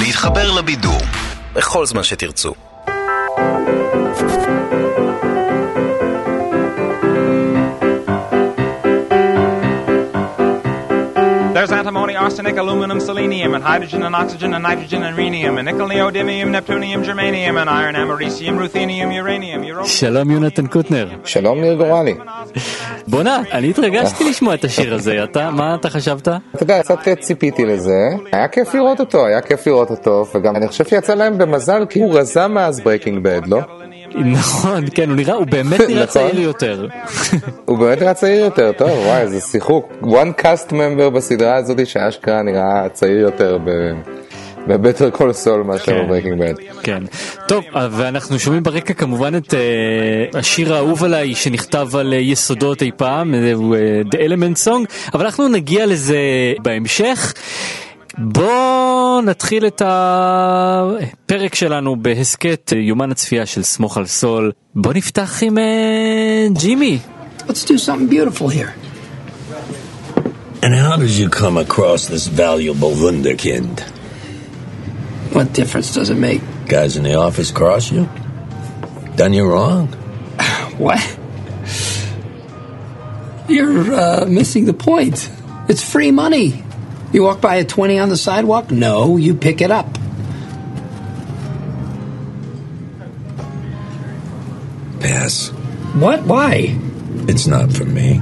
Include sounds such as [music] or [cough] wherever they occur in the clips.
להתחבר לבידור בכל זמן שתרצו. There's antimony, arsenic, aluminum, selenium, and hydrogen and oxygen and nitrogen and rhenium, and nickel, neodymium, neptunium, germanium, and iron, americium, ruthenium, uranium, uranium. שלום יונתן קוטנר. שלום ניר גורלי. בואנה, אני התרגשתי לשמוע את השיר הזה, אתה, מה אתה חשבת? אתה יודע, קצת ציפיתי לזה, היה כיף לראות אותו, היה כיף לראות אותו, וגם אני חושב שיצא להם במזל, כי הוא רזה מאז Breaking Bad, לא? נכון, כן, הוא נראה, הוא באמת [laughs] נראה נכון. צעיר יותר. [laughs] הוא באמת נראה צעיר יותר, טוב, וואי, איזה שיחוק. one cast member בסדרה הזאת שאשכרה נראה צעיר יותר ב... ב Better Call Saul מאשר כן. ב Breaking Bad. כן. טוב, ואנחנו שומעים ברקע כמובן את אה, השיר האהוב עליי שנכתב על אה, יסודות אי פעם, uh, The Element Song, אבל אנחנו נגיע לזה בהמשך. בואו נתחיל את הפרק שלנו בהסכת uh, יומן הצפייה של סמוך על סול. בואו נפתח עם uh, ג'ימי. Let's do something beautiful here. And how did you come across this valuable wunderkind? What difference does it make? Guys in the office cross you? Done you wrong? [sighs] What? You're uh, missing the point. It's free money. You walk by a 20 on the sidewalk? No, you pick it up. Pass. What? Why? It's not for me.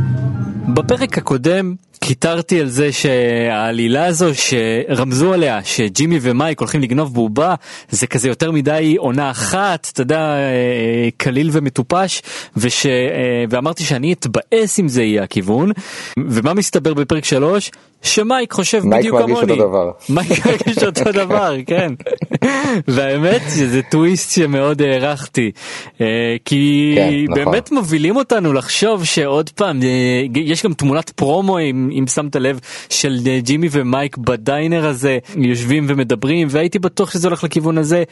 בפרק הקודם קיטרתי על זה שהעלילה הזו שרמזו עליה שג'ימי ומייק הולכים לגנוב בובה זה כזה יותר מדי עונה אחת אתה יודע אה, קליל ומטופש וש... אה, ואמרתי שאני אתבאס אם זה יהיה הכיוון ומה מסתבר בפרק שלוש שמייק חושב מייק בדיוק מרגיש כמוני. אותו דבר. מייק מרגיש אותו דבר [laughs] כן. והאמת שזה טוויסט שמאוד הערכתי אה, כי כן, נכון. באמת מובילים אותנו לחשוב שעוד פעם אה, יש גם תמונת פרומו אם, אם שמת לב של אה, ג'ימי ומייק ב diner הזה יושבים ומדברים והייתי בטוח שזה הולך לכיוון הזה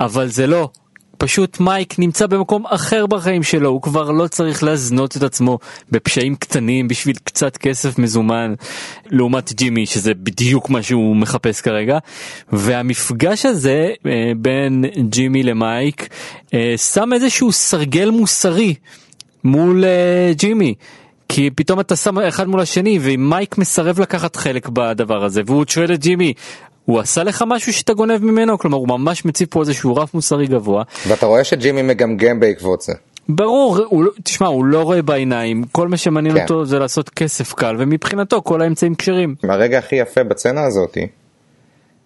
אבל זה לא. פשוט מייק נמצא במקום אחר בחיים שלו, הוא כבר לא צריך להזנות את עצמו בפשעים קטנים בשביל קצת כסף מזומן, לעומת ג'ימי שזה בדיוק מה שהוא מחפש כרגע. והמפגש הזה אה, בין ג'ימי למייק אה, שם איזשהו סרגל מוסרי מול ג'ימי. כי פתאום אתה שם אחד מול השני ומייק מסרב לקחת חלק בדבר הזה והוא שואל את ג'ימי הוא עשה לך משהו שאתה גונב ממנו כלומר הוא ממש מציב פה איזשהו רף מוסרי גבוה ואתה רואה שג'ימי מגמגם בעקבות זה. ברור הוא, לא- תשמע הוא לא רואה בעיניים כל מה שמעניין כן. אותו זה לעשות כסף קל ומבחינתו כל האמצעים כשרים הרגע הכי יפה בצצנה הזאתי,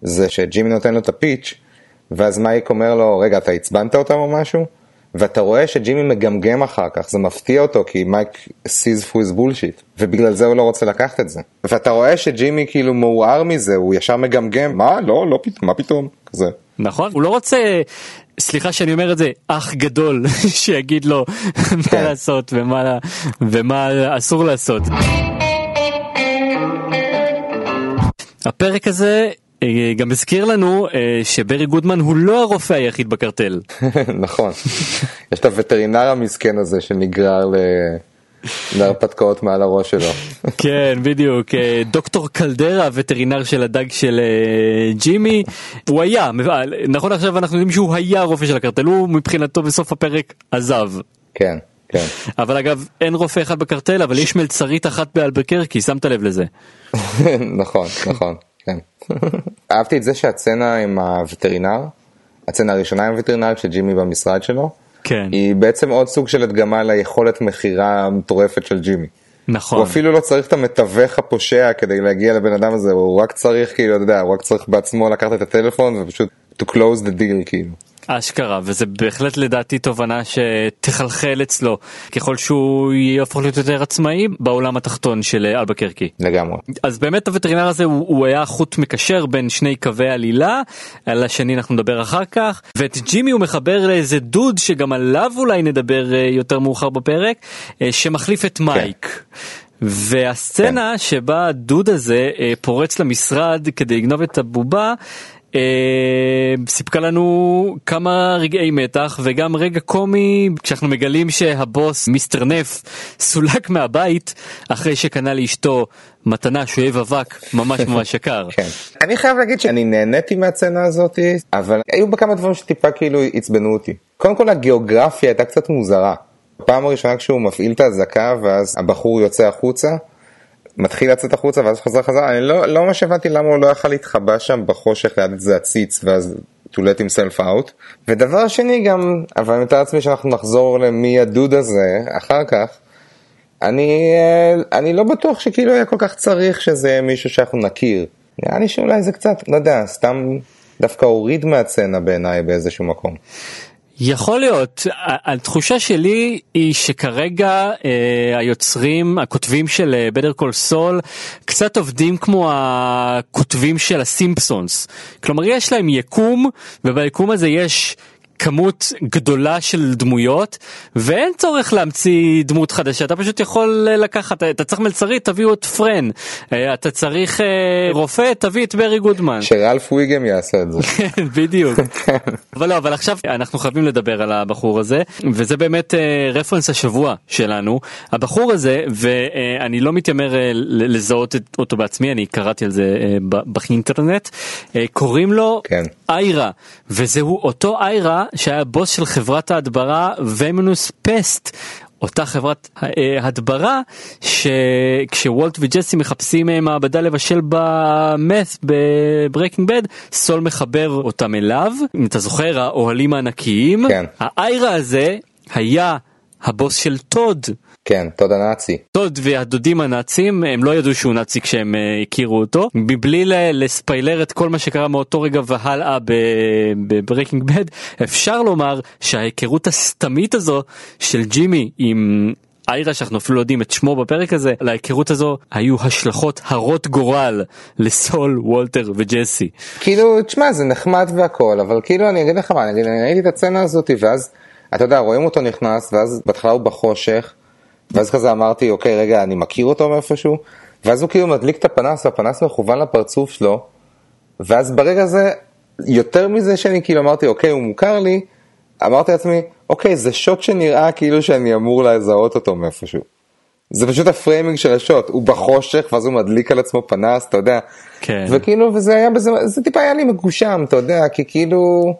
זה שג'ימי נותן לו את הפיץ', ואז מייק אומר לו, רגע, אתה עצבנת אותם או משהו? ואתה רואה שג'ימי מגמגם אחר כך, זה מפתיע אותו, כי מייק through his bullshit, ובגלל זה הוא לא רוצה לקחת את זה. ואתה רואה שג'ימי כאילו מעורער מזה, הוא ישר מגמגם, מה? לא, לא פתאום, מה פתאום? כזה. נכון הוא לא רוצה סליחה שאני אומר את זה אח גדול [laughs] שיגיד לו [laughs] מה כן. לעשות ומה ומה אסור לעשות. הפרק הזה גם הזכיר לנו אה, שברי גודמן הוא לא הרופא היחיד בקרטל. [laughs] נכון. יש את הווטרינר המסכן הזה שנגרר ל... להרפתקאות מעל הראש שלו. [laughs] כן בדיוק אה, דוקטור קלדרה הווטרינר של הדג של אה, ג'ימי הוא היה אה, נכון עכשיו אנחנו יודעים שהוא היה רופא של הקרטל הוא מבחינתו בסוף הפרק עזב. כן, כן. אבל אגב אין רופא אחד בקרטל אבל יש מלצרית אחת באלבקרקי שמת לב לזה. [laughs] נכון, נכון, כן. אהבתי את זה שהצצנה עם הווטרינר, הצצנה הראשונה עם הווטרינר כשג'ימי במשרד שלו, כן היא בעצם עוד סוג של הדגמה ליכולת מכירה המטורפת של ג'ימי. נכון הוא אפילו לא צריך את המתווך הפושע כדי להגיע לבן אדם הזה, הוא רק צריך כאילו, אתה יודע, הוא רק צריך בעצמו לקחת את הטלפון ופשוט to close the deal כאילו. אשכרה וזה בהחלט לדעתי תובנה שתחלחל אצלו ככל שהוא יהפוך להיות יותר עצמאי בעולם התחתון של אה, אלבקרקי. לגמרי. אז באמת הווטרינר הזה הוא, הוא היה חוט מקשר בין שני קווי עלילה, על השני אנחנו נדבר אחר כך, ואת ג'ימי הוא מחבר לאיזה דוד שגם עליו אולי נדבר אה, יותר מאוחר בפרק, אה, שמחליף את מייק. והסצנה שבה הדוד הזה פורץ למשרד כדי לגנוב את הבובה, סיפקה לנו כמה רגעי מתח וגם רגע קומי כשאנחנו מגלים שהבוס מיסטר נף סולק מהבית אחרי שקנה לאשתו מתנה שואב אבק ממש ממש יקר. [laughs] כן. אני חייב להגיד שאני נהניתי מהסצנה הזאת, אבל היו בה כמה דברים שטיפה כאילו עצבנו אותי. קודם כל הגיאוגרפיה הייתה קצת מוזרה. פעם הראשונה כשהוא מפעיל את האזעקה ואז הבחור יוצא החוצה, מתחיל לצאת החוצה ואז חוזר חזרה, אני לא, לא ממש הבנתי למה הוא לא יכל להתחבא שם בחושך ליד איזה עציץ ואז to let himself out. ודבר שני גם, אבל אני מתאר לעצמי שאנחנו נחזור למי הדוד הזה אחר כך, אני, אה, אני לא בטוח שכאילו היה כל כך צריך שזה יהיה מישהו שאנחנו נכיר. נראה לי שאולי זה קצת, לא יודע, סתם דווקא הוריד מהצצנה בעיניי באיזשהו מקום. יכול להיות, התחושה שלי היא שכרגע אה, היוצרים, הכותבים של בדר קול סול, קצת עובדים כמו הכותבים של הסימפסונס. כלומר יש להם יקום, וביקום הזה יש כמות גדולה של דמויות ואין צורך להמציא דמות חדשה אתה פשוט יכול לקחת אתה צריך מלצרית תביאו את פרן אה, אתה צריך אה, רופא תביא את ברי גודמן. שרלף ויגם יעשה את זה. [laughs] בדיוק. אבל לא אבל עכשיו אנחנו חייבים לדבר על הבחור הזה וזה באמת רפרנס אה, השבוע שלנו הבחור הזה ואני לא מתיימר לזהות אותו בעצמי אני קראתי על זה באינטרנט קוראים לו כן. איירה וזהו אותו איירה שהיה בוס של חברת ההדברה Vamonos Pest. אותה חברת אה, הדברה שכשוולט וג'סי מחפשים אה, מעבדה לבשל בה meth ב Breaking Bad סול מחבר אותם אליו אם אתה זוכר האוהלים הענקיים כן. האיירה הזה היה הבוס של טוד כן, טוד הנאצי. טוד והדודים הנאצים הם לא ידעו שהוא נאצי כשהם אה, הכירו אותו מבלי לספיילר את כל מה שקרה מאותו רגע והלאה ב Breaking Bad אפשר לומר שההיכרות הסתמית הזו של ג'ימי עם איירה שאנחנו אפילו לא יודעים את שמו בפרק הזה להיכרות הזו היו השלכות הרות גורל לסול וולטר וג'סי. כאילו תשמע זה נחמד והכל אבל כאילו אני אגיד לך מה אני ראיתי את הסצנה הזאתי ואז אתה יודע רואים אותו נכנס ואז בהתחלה הוא בחושך. ואז כזה אמרתי, אוקיי, רגע, אני מכיר אותו מאיפשהו? ואז הוא כאילו מדליק את הפנס, והפנס מכוון לפרצוף שלו, ואז ברגע הזה, יותר מזה שאני כאילו אמרתי, אוקיי, הוא מוכר לי, אמרתי לעצמי, אוקיי, זה שוט שנראה כאילו שאני אמור לזהות אותו מאיפשהו. זה פשוט ה framing של השוט, הוא בחושך ואז הוא מדליק על עצמו פנס, אתה יודע. כן. וכאילו, וזה היה בזה, זה טיפה היה לי מגושם, אתה יודע, כי כאילו...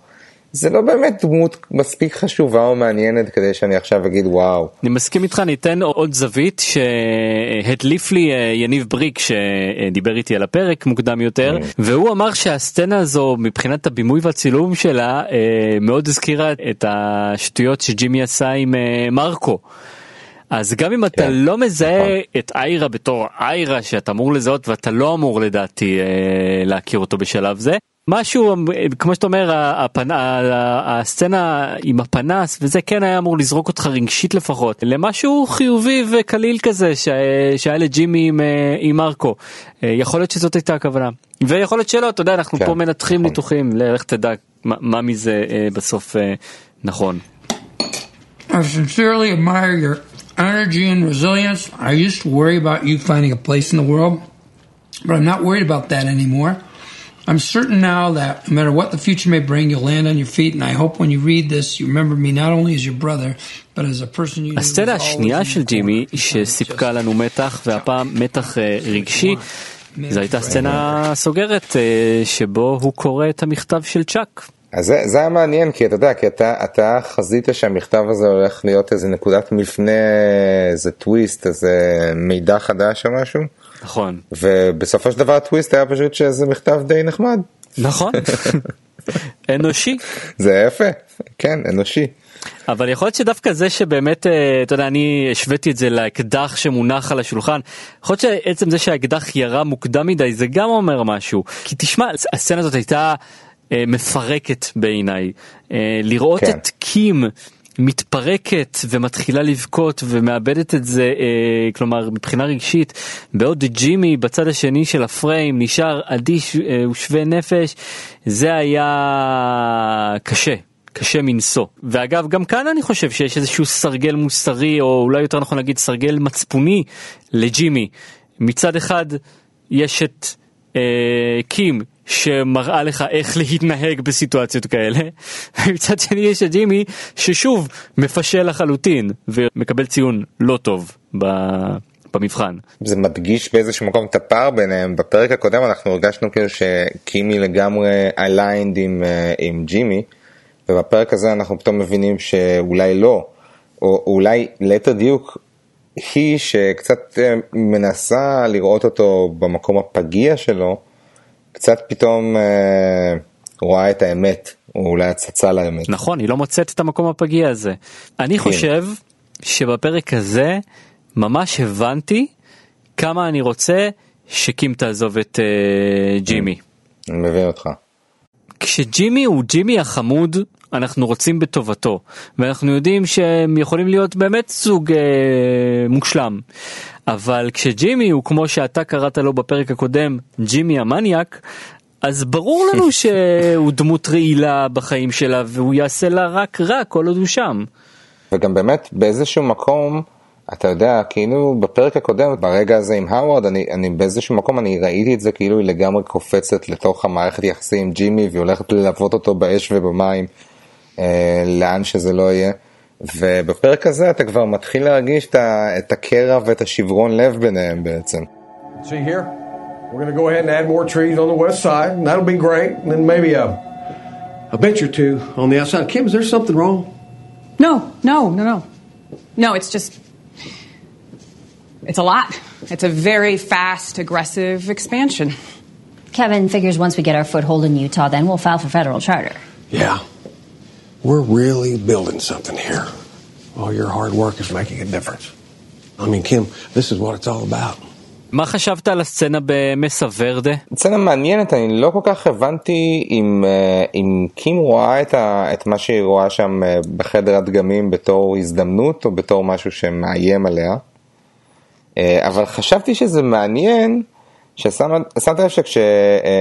זה לא באמת דמות מספיק חשובה או מעניינת כדי שאני עכשיו אגיד וואו. אני מסכים איתך, אני אתן עוד זווית שהדליף לי אה, יניב בריק שדיבר איתי על הפרק מוקדם יותר, mm. והוא אמר שהסצנה הזו מבחינת הבימוי והצילום שלה אה, מאוד הזכירה את השטויות שג'ימי עשה עם אה, מרקו. אז גם אם אתה כן, לא מזהה נכון. את איירה בתור איירה שאתה אמור לזהות ואתה לא אמור לדעתי להכיר אותו בשלב זה, משהו כמו שאתה אומר הפנ... הסצנה עם הפנס וזה כן היה אמור לזרוק אותך רגשית לפחות למשהו חיובי וקליל כזה ש... שהיה לג'ימי עם, עם מרקו יכול להיות שזאת הייתה הכוונה ויכול להיות שלא אתה יודע אנחנו כן, פה מנתחים נכון. ניתוחים לך תדע מה, מה מזה בסוף נכון. I sincerely admire your energy and resilience. I used to worry about you finding a place in the world, but I'm not worried about that anymore. I'm certain now that no matter what the future may bring, you'll land on your feet, and I hope when you read this, you remember me not only as your brother, but as a person you הסצנה השנייה של ג'ימי, שסיפקה לנו מתח, והפעם מתח רגשי, זו הייתה סצנה סוגרת, שבו הוא קורא את המכתב של צ'אק. אז זה, זה היה מעניין, כי אתה יודע, כי אתה, אתה חזית שהמכתב הזה הולך להיות איזה נקודת מפנה, איזה טוויסט, איזה מידע חדש או משהו. נכון. ובסופו של דבר הטוויסט היה פשוט שזה מכתב די נחמד. נכון. [laughs] אנושי. זה יפה, כן, אנושי. אבל יכול להיות שדווקא זה שבאמת, אתה יודע, אני השוויתי את זה לאקדח שמונח על השולחן, יכול להיות שעצם זה שהאקדח ירה מוקדם מדי זה גם אומר משהו. כי תשמע, הסצנה הזאת הייתה מפרקת בעיניי. לראות כן. את קים מתפרקת ומתחילה לבכות ומאבדת את זה, אה, כלומר מבחינה רגשית, בעוד ג'ימי בצד השני של הפריים נשאר אדיש אה, ושווה נפש, זה היה קשה. קשה מנשוא. ואגב, גם כאן אני חושב שיש איזשהו סרגל מוסרי, או אולי יותר נכון להגיד סרגל מצפוני לג'ימי. מצד אחד יש את קים שמראה לך איך להתנהג בסיטואציות כאלה, [laughs] ומצד שני יש את ג'ימי ששוב מפשל לחלוטין ומקבל ציון לא טוב ב... במבחן. זה מדגיש באיזשהו מקום את הפער ביניהם. בפרק הקודם אנחנו הרגשנו כאילו שקימי לגמרי aligned עם, אה, עם ג'ימי, ובפרק הזה אנחנו פתאום מבינים שאולי לא, או אולי ליתר דיוק היא שקצת אה, מנסה לראות אותו במקום הפגיע שלו, קצת פתאום אה, רואה את האמת, או אולי הצצה לאמת. נכון, היא לא מוצאת את המקום הפגיע הזה. אני כן. חושב שבפרק הזה ממש הבנתי כמה אני רוצה שקים תעזוב את uh, ג'ימי. אני מבין אותך. כשג'ימי הוא ג'ימי החמוד, אנחנו רוצים בטובתו, ואנחנו יודעים שהם יכולים להיות באמת סוג אה, מושלם. אבל כשג'ימי הוא כמו שאתה קראת לו בפרק הקודם, ג'ימי המניאק, אז ברור לנו [laughs] שהוא דמות רעילה בחיים שלה והוא יעשה לה רק רע כל עוד הוא שם. וגם באמת באיזשהו מקום, אתה יודע, כאילו בפרק הקודם, ברגע הזה עם האוורד, אני, אני באיזשהו מקום, אני ראיתי את זה כאילו היא לגמרי קופצת לתוך המערכת יחסים עם ג'ימי, והיא הולכת ללוות אותו באש ובמים, לאן שזה לא יהיה. ובפרק הזה אתה כבר מתחיל להרגיש את, ה, את הקרע ואת השברון לב ביניהם בעצם. See here, we're going to go ahead and add more trees on the west side, and that'll be great. And then maybe a, a bench or two on the outside. Kim, is there something wrong? No, no, no, no. No, it's just. It's a lot. It's a very fast, aggressive expansion. Kevin figures once we get our foothold in Utah, then we'll file for federal charter. Yeah. We're really building something here. All your hard work is making a difference. I mean, Kim, this is what it's all about. מה חשבת על הסצנה במסה ורדה? סצנה מעניינת, אני לא כל כך הבנתי אם, אה, אם קים רואה את, ה, את מה שהיא רואה שם אה, בחדר הדגמים בתור הזדמנות או בתור משהו שמאיים עליה. אה, אבל חשבתי שזה מעניין, ששמת לב שכש...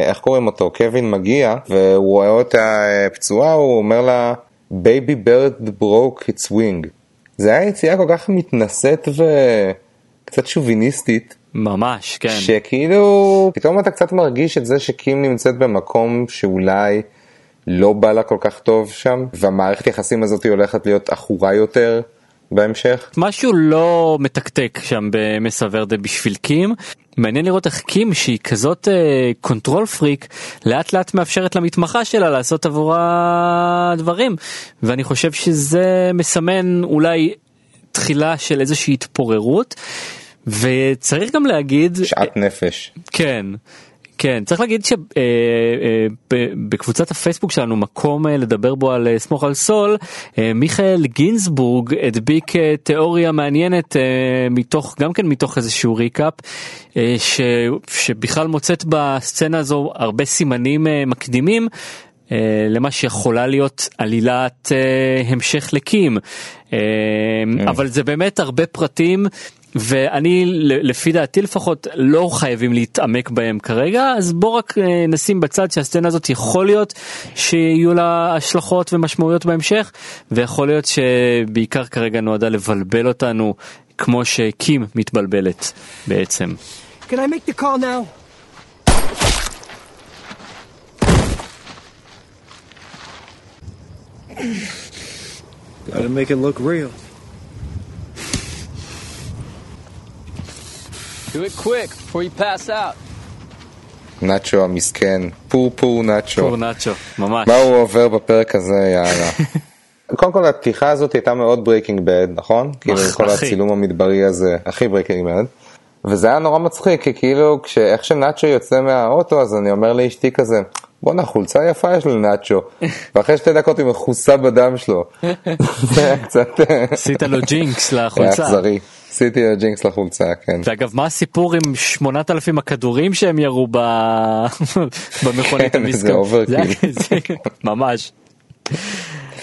איך קוראים אותו? קווין מגיע והוא רואה אותה פצועה, הוא אומר לה, Baby bird broke its wing. זה היה יציאה כל כך מתנשאת וקצת שוביניסטית. ממש, כן. שכאילו פתאום אתה קצת מרגיש את זה שקים נמצאת במקום שאולי לא בא לה כל כך טוב שם והמערכת יחסים הזאת הולכת להיות עכורה יותר בהמשך. משהו לא מתקתק שם במסה ורדה בשביל קים. מעניין לראות איך קים שהיא כזאת control freak לאט לאט מאפשרת למתמחה שלה לעשות עבורה דברים ואני חושב שזה מסמן אולי תחילה של איזושהי התפוררות וצריך גם להגיד שאט נפש. כן. כן, צריך להגיד שבקבוצת הפייסבוק שלנו מקום אה, לדבר בו על אה, סמוך על סול, אה, מיכאל גינזבורג הדביק תיאוריה מעניינת מתוך, גם כן מתוך איזשהו ריקאפ, ש, שבכלל מוצאת בסצנה הזו הרבה סימנים מקדימים. למה שיכולה להיות עלילת המשך לקים אבל זה באמת הרבה פרטים ואני לפי דעתי לפחות לא חייבים להתעמק בהם כרגע אז בוא רק נשים בצד שהסצנה הזאת יכול להיות שיהיו לה השלכות ומשמעויות בהמשך ויכול להיות שבעיקר כרגע נועדה לבלבל אותנו כמו שקים מתבלבלת בעצם. Can I make the call now? Gotta make it look real. Do it quick before you pass out. נאצ'ו המסכן, poor poor נאצ'ו. poor נאצ'ו, ממש. מה הוא עובר בפרק הזה, יאללה. [laughs] קודם כל הפתיחה הזאת הייתה מאוד Breaking Bad, נכון? [laughs] כאילו כל הצילום המדברי הזה, הכי Breaking Bad. וזה היה נורא מצחיק, כי כאילו, איך שנאצ'ו יוצא מהאוטו, אז אני אומר לאשתי כזה, בואנה חולצה יפה יש לנאצ'ו, [laughs] ואחרי שתי דקות היא מכוסה בדם שלו. זה היה קצת... עשית לו jinx לחולצה. היה אכזרי. עשיתי jinx לחולצה, כן. ואגב, מה הסיפור עם 8,000 הכדורים שהם ירו [laughs] במכונית כן, זה overkill. [laughs] ממש.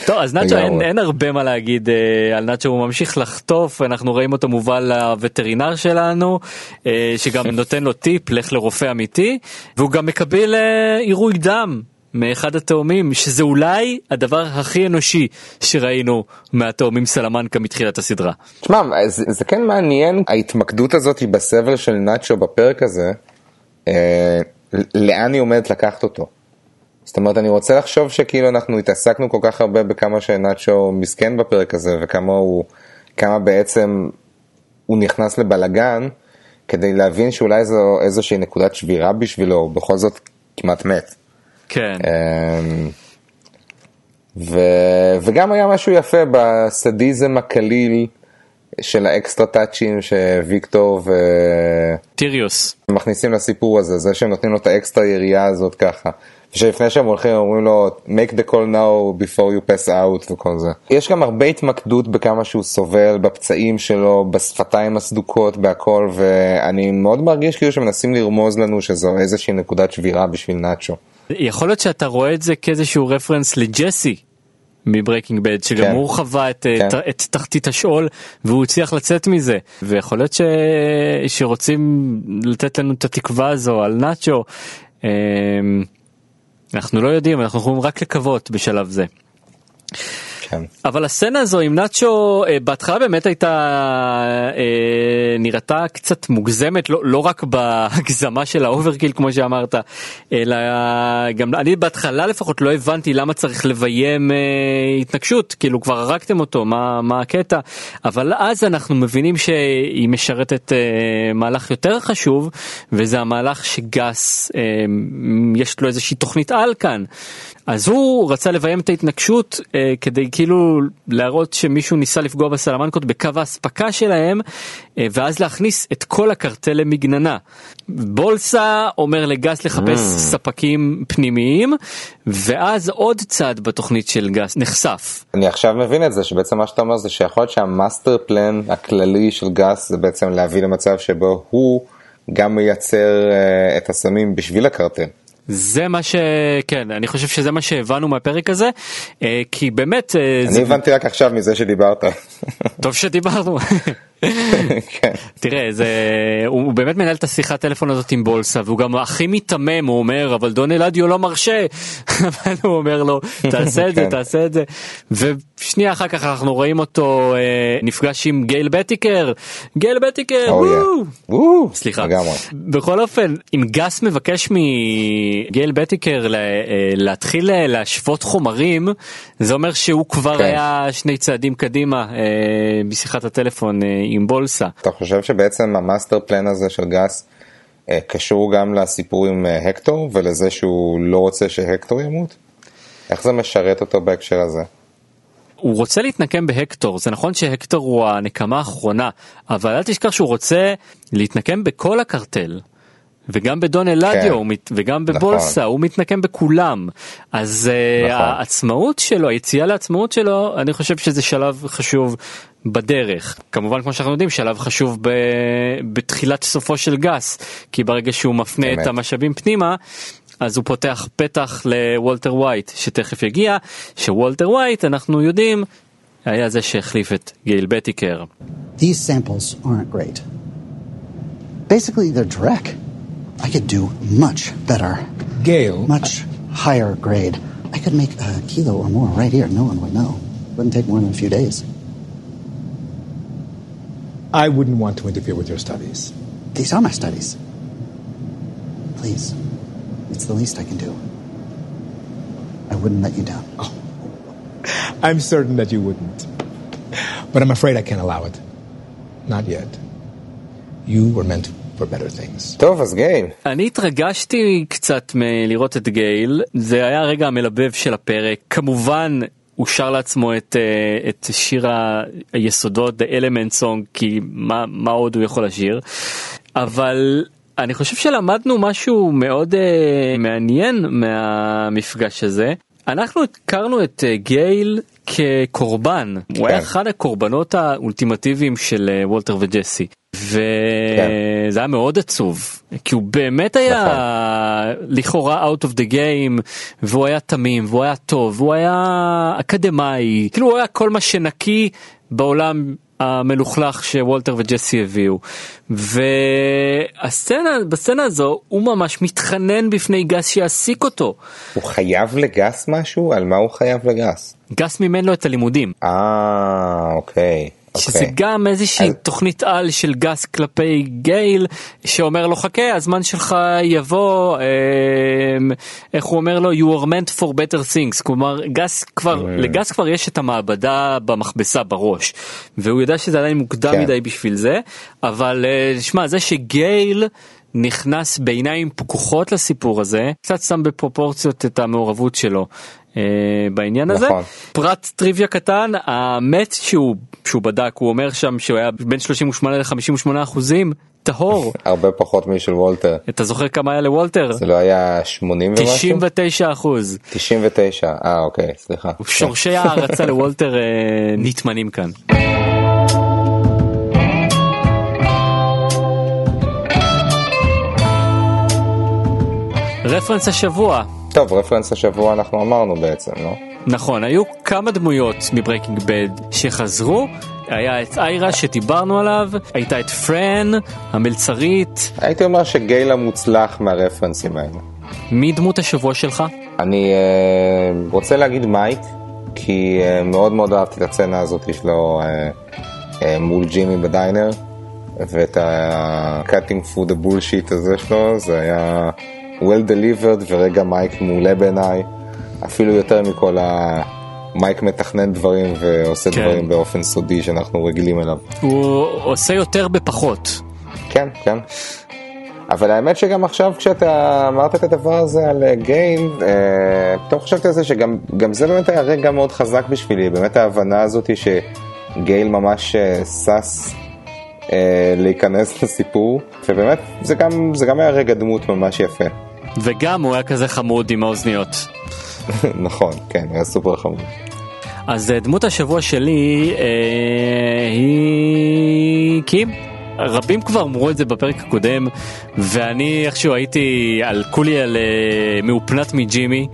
טוב אז נאצ'ו אין, אין הרבה מה להגיד אה, על נאצ'ו הוא ממשיך לחטוף אנחנו רואים אותו מובל לווטרינר שלנו אה, שגם נותן לו טיפ לך לרופא אמיתי והוא גם מקבל אה, עירוי דם מאחד התאומים שזה אולי הדבר הכי אנושי שראינו מהתאומים סלמנקה מתחילת הסדרה. תשמע זה, זה כן מעניין ההתמקדות הזאת בסבל של נאצ'ו בפרק הזה. אה, לאן היא עומדת לקחת אותו. זאת אומרת, אני רוצה לחשוב שכאילו אנחנו התעסקנו כל כך הרבה בכמה שנאצ'ו מסכן בפרק הזה, וכמה הוא, כמה בעצם הוא נכנס לבלגן, כדי להבין שאולי זו איזושהי נקודת שבירה בשבילו, הוא בכל זאת כמעט מת. כן. אמ, ו... וגם היה משהו יפה בסדיזם הקליל של האקסטרה טאצ'ים שוויקטור ו... טיריוס. מכניסים לסיפור הזה, זה שהם נותנים לו את האקסטרה ירייה הזאת ככה. ושלפני שהם הולכים אומרים לו make the call now before you pass out וכל זה. יש גם הרבה התמקדות בכמה שהוא סובל, בפצעים שלו, בשפתיים הסדוקות, בהכל, ואני מאוד מרגיש כאילו שמנסים לרמוז לנו שזו איזושהי נקודת שבירה בשביל נאצ'ו. יכול להיות שאתה רואה את זה כאיזשהו רפרנס לג'סי. מ Breaking Bad שגם כן. הוא חווה את, כן. את, את תחתית השאול והוא הצליח לצאת מזה ויכול להיות ש... שרוצים לתת לנו את התקווה הזו על נאצ'ו. אמ, אנחנו לא יודעים אנחנו יכולים רק לקוות בשלב זה. כן. אבל הסצנה הזו עם נאצ'ו אה, בהתחלה באמת הייתה אה, נראתה קצת מוגזמת לא, לא רק בהגזמה של ה overkill כמו שאמרת אלא גם אני בהתחלה לפחות לא הבנתי למה צריך לביים אה, התנגשות כאילו כבר הרגתם אותו מה, מה הקטע אבל אז אנחנו מבינים שהיא משרתת אה, מהלך יותר חשוב וזה המהלך שגס אה, יש לו איזושהי תוכנית על כאן. אז הוא רצה לביים את ההתנגשות אה, כדי כאילו להראות שמישהו ניסה לפגוע בסלמנקות בקו האספקה שלהם אה, ואז להכניס את כל הקרטל למגננה. בולסה אומר לגס לחפש Mm. ספקים פנימיים ואז עוד צעד בתוכנית של גס נחשף. אני עכשיו מבין את זה, שבעצם מה שאתה אומר זה שיכול להיות שהמאסטר פלן הכללי של גס זה בעצם להביא למצב שבו הוא גם מייצר אה, את הסמים בשביל הקרטל. זה מה שכן אני חושב שזה מה שהבנו מהפרק הזה אה, כי באמת אה, אני זה הבנתי רק עכשיו מזה שדיברת. טוב שדיברנו. [laughs] תראה זה הוא באמת מנהל את השיחת טלפון הזאת עם בולסה והוא גם הכי מיתמם הוא אומר אבל דון אלדיו לא מרשה. [laughs] אבל הוא אומר לו תעשה את זה כן. תעשה את זה. ושנייה אחר כך אנחנו רואים אותו אה, נפגש עם גייל בטיקר. גייל בטיקר Oh, סליחה. בכל אופן אם גס מבקש מגייל בטיקר אה, להתחיל אה, להשוות חומרים זה אומר שהוא כבר כן. היה שני צעדים קדימה בשיחת הטלפון עם בולסה. אתה חושב שבעצם ה master plan הזה של גס אה, קשור גם לסיפור עם אה, הקטור ולזה שהוא לא רוצה שהקטור ימות? איך זה משרת אותו בהקשר הזה? הוא רוצה להתנקם בהקטור זה נכון שהקטור הוא הנקמה האחרונה אבל אל תשכח שהוא רוצה להתנקם בכל הקרטל. וגם בדון אלדיו כן. מת- וגם בבולסה הוא מתנקם בכולם אז אה, נכון. העצמאות שלו היציאה לעצמאות שלו אני חושב שזה שלב חשוב בדרך כמובן כמו שאנחנו יודעים שלב חשוב ב... בתחילת סופו של גאס כי ברגע שהוא מפנה את המשאבים פנימה אז הוא פותח פתח לוולטר ווייט שתכף יגיע שוולטר ווייט אנחנו יודעים היה זה שהחליף את גייל בטיכר. These samples aren't great. Basically, they're dreck. I could do much better. Gale. Much higher grade. I could make a kilo or more right here. No one would know. Wouldn't take more than a few days. I wouldn't want to interfere with your studies. These are my studies. Please. It's the least I can do. I wouldn't let you down. I'm certain that you wouldn't. But I'm afraid I can't allow it. Not yet. You were meant for better things. טוב, אז גייל. אני התרגשתי קצת מלראות את גייל זה היה הרגע המלבב של הפרק כמובן הוא שר לעצמו את, אה, את שיר היסודות The Element Song כי מה, מה עוד הוא יכול לשיר אבל אני חושב שלמדנו משהו מאוד uh, מעניין מהמפגש הזה. אנחנו הכרנו את uh, גייל כקורבן, הוא היה אחד הקורבנות האולטימטיביים של וולטר וג'סי. וזה היה מאוד עצוב כי הוא באמת היה לכאורה out of the game והוא היה תמים והוא היה טוב והוא היה אקדמאי כאילו הוא היה כל מה שנקי בעולם המלוכלך שוולטר וג'סי הביאו והסצנה בסצנה הזו הוא ממש מתחנן בפני גס שיעסיק אותו. הוא חייב לגס משהו? על מה הוא חייב לגס? גס מימן לו את הלימודים. אה, אוקיי. שזה אוקיי. גם איזושהי תוכנית על של גס כלפי גייל שאומר לו חכה הזמן שלך יבוא אמ, איך הוא אומר לו you are meant for better things כלומר גס כבר Mm. לגס כבר יש את המעבדה במכבסה בראש והוא יודע שזה עדיין מוקדם כן. מדי בשביל זה אבל אה, שמע זה שגייל. נכנס בעיניים פקוחות לסיפור הזה קצת שם בפרופורציות את המעורבות שלו אה, בעניין הזה. נכון. פרט טריוויה קטן המת שהוא שהוא בדק הוא אומר שם שהוא היה בין 38 ל-58 אחוזים טהור [laughs] הרבה פחות משל וולטר. אתה זוכר כמה היה לוולטר? זה לא היה 80 ומשהו? 99 אחוז. 99, אה אוקיי, סליחה. שורשי [laughs] הערצה לוולטר אה, נטמנים כאן. רפרנס השבוע. טוב, רפרנס השבוע אנחנו אמרנו בעצם, לא? נכון, היו כמה דמויות מברייקינג בד שחזרו, היה את איירה שדיברנו עליו, הייתה את פרן, המלצרית. הייתי אומר שגייל המוצלח מהרפרנסים האלה. מי דמות השבוע שלך? אני אה, רוצה להגיד מייק, כי אה, מאוד מאוד אהבתי את הסצנה הזאת שלו אה, אה, מול ג'ימי בדיינר, ואת ה-cutting through the bullshit הזה שלו, זה היה well delivered ורגע מייק מעולה בעיניי, אפילו יותר מכל ה... מייק מתכנן דברים ועושה כן. דברים באופן סודי שאנחנו רגילים אליו. הוא עושה יותר בפחות. כן, כן. אבל האמת שגם עכשיו כשאתה אמרת את הדבר הזה על אה, פתאום חשבתי על זה שגם גם זה באמת היה רגע מאוד חזק בשבילי, באמת ההבנה הזאת שגייל ממש אה, שש להיכנס לסיפור, ובאמת זה גם, זה גם היה רגע דמות ממש יפה. וגם הוא היה כזה חמוד עם האוזניות. [laughs] נכון, כן, היה סופר חמוד. אז אה, דמות השבוע שלי אה, היא קים. רבים כבר אמרו את זה בפרק הקודם ואני איכשהו הייתי על כולי על אה, מאופנת מג'ימי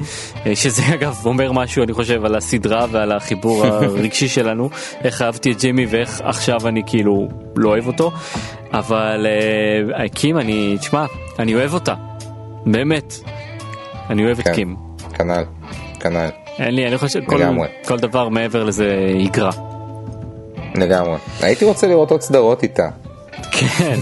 אה, שזה [laughs] אגב אומר משהו אני חושב על הסדרה ועל החיבור [laughs] הרגשי שלנו איך אהבתי את ג'ימי ואיך עכשיו אני כאילו לא אוהב אותו אבל אה, קים אני תשמע אני אוהב אותה באמת אני אוהב את כן. קים. כנ"ל, כנ"ל, אין לי, אני חושב, כל. כל דבר מעבר לזה יגרע. לגמרי. הייתי רוצה לראות עוד סדרות איתה. כן,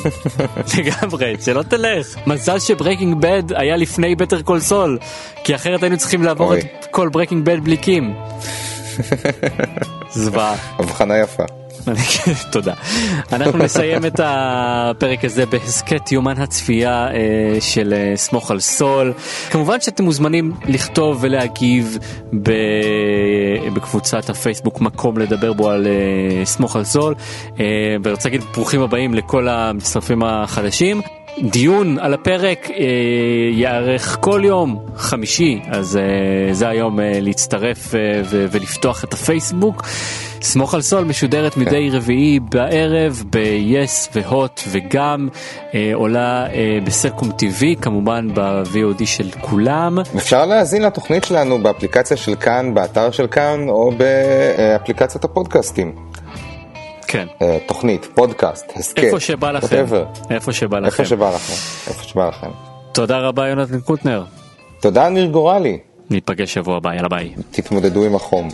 לגמרי, שלא תלך. מזל שברייקינג בד היה לפני בטר קול סול, כי אחרת היינו צריכים לעבור אוי. את כל ברייקינג בד בלי קים. [laughs] זוועה. הבחנה יפה. תודה. אנחנו נסיים את הפרק הזה בהסכת יומן הצפייה אה, של אה, סמוך על סול. כמובן שאתם מוזמנים לכתוב ולהגיב ב- בקבוצת הפייסבוק מקום לדבר בו על אה, סמוך על סול. אה, ואני רוצה להגיד ברוכים הבאים לכל המצטרפים החדשים. דיון על הפרק אה, ייערך כל יום חמישי, אז אה, זה היום אה, להצטרף ולפתוח את הפייסבוק. סמוך על סול משודרת מדי רביעי בערב ב-yes והוט וגם אה, עולה אה, בסלקום TV, כמובן ב-VOD של כולם. אפשר להאזין לתוכנית שלנו באפליקציה של כאן, באתר של כאן, או באפליקציית הפודקאסטים. כן. אה, תוכנית, פודקאסט, הסכת, איפה שבא לכם. whatever. איפה שבא לכם. איפה שבא לכם, איפה שבא לכם. תודה רבה יונתן קוטנר. תודה ניר גורלי. ניפגש שבוע הבא, יאללה ביי. תתמודדו עם החום.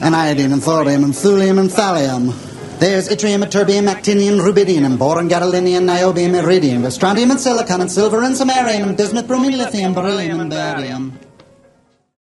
And iodine and thorium and thulium and thallium. There's yttrium, ytterbium, actinium, rubidium, boron, gadolinium, niobium, iridium, strontium and silicon, and silver and samarium, and bismuth, bromine, lithium, beryllium, and barium.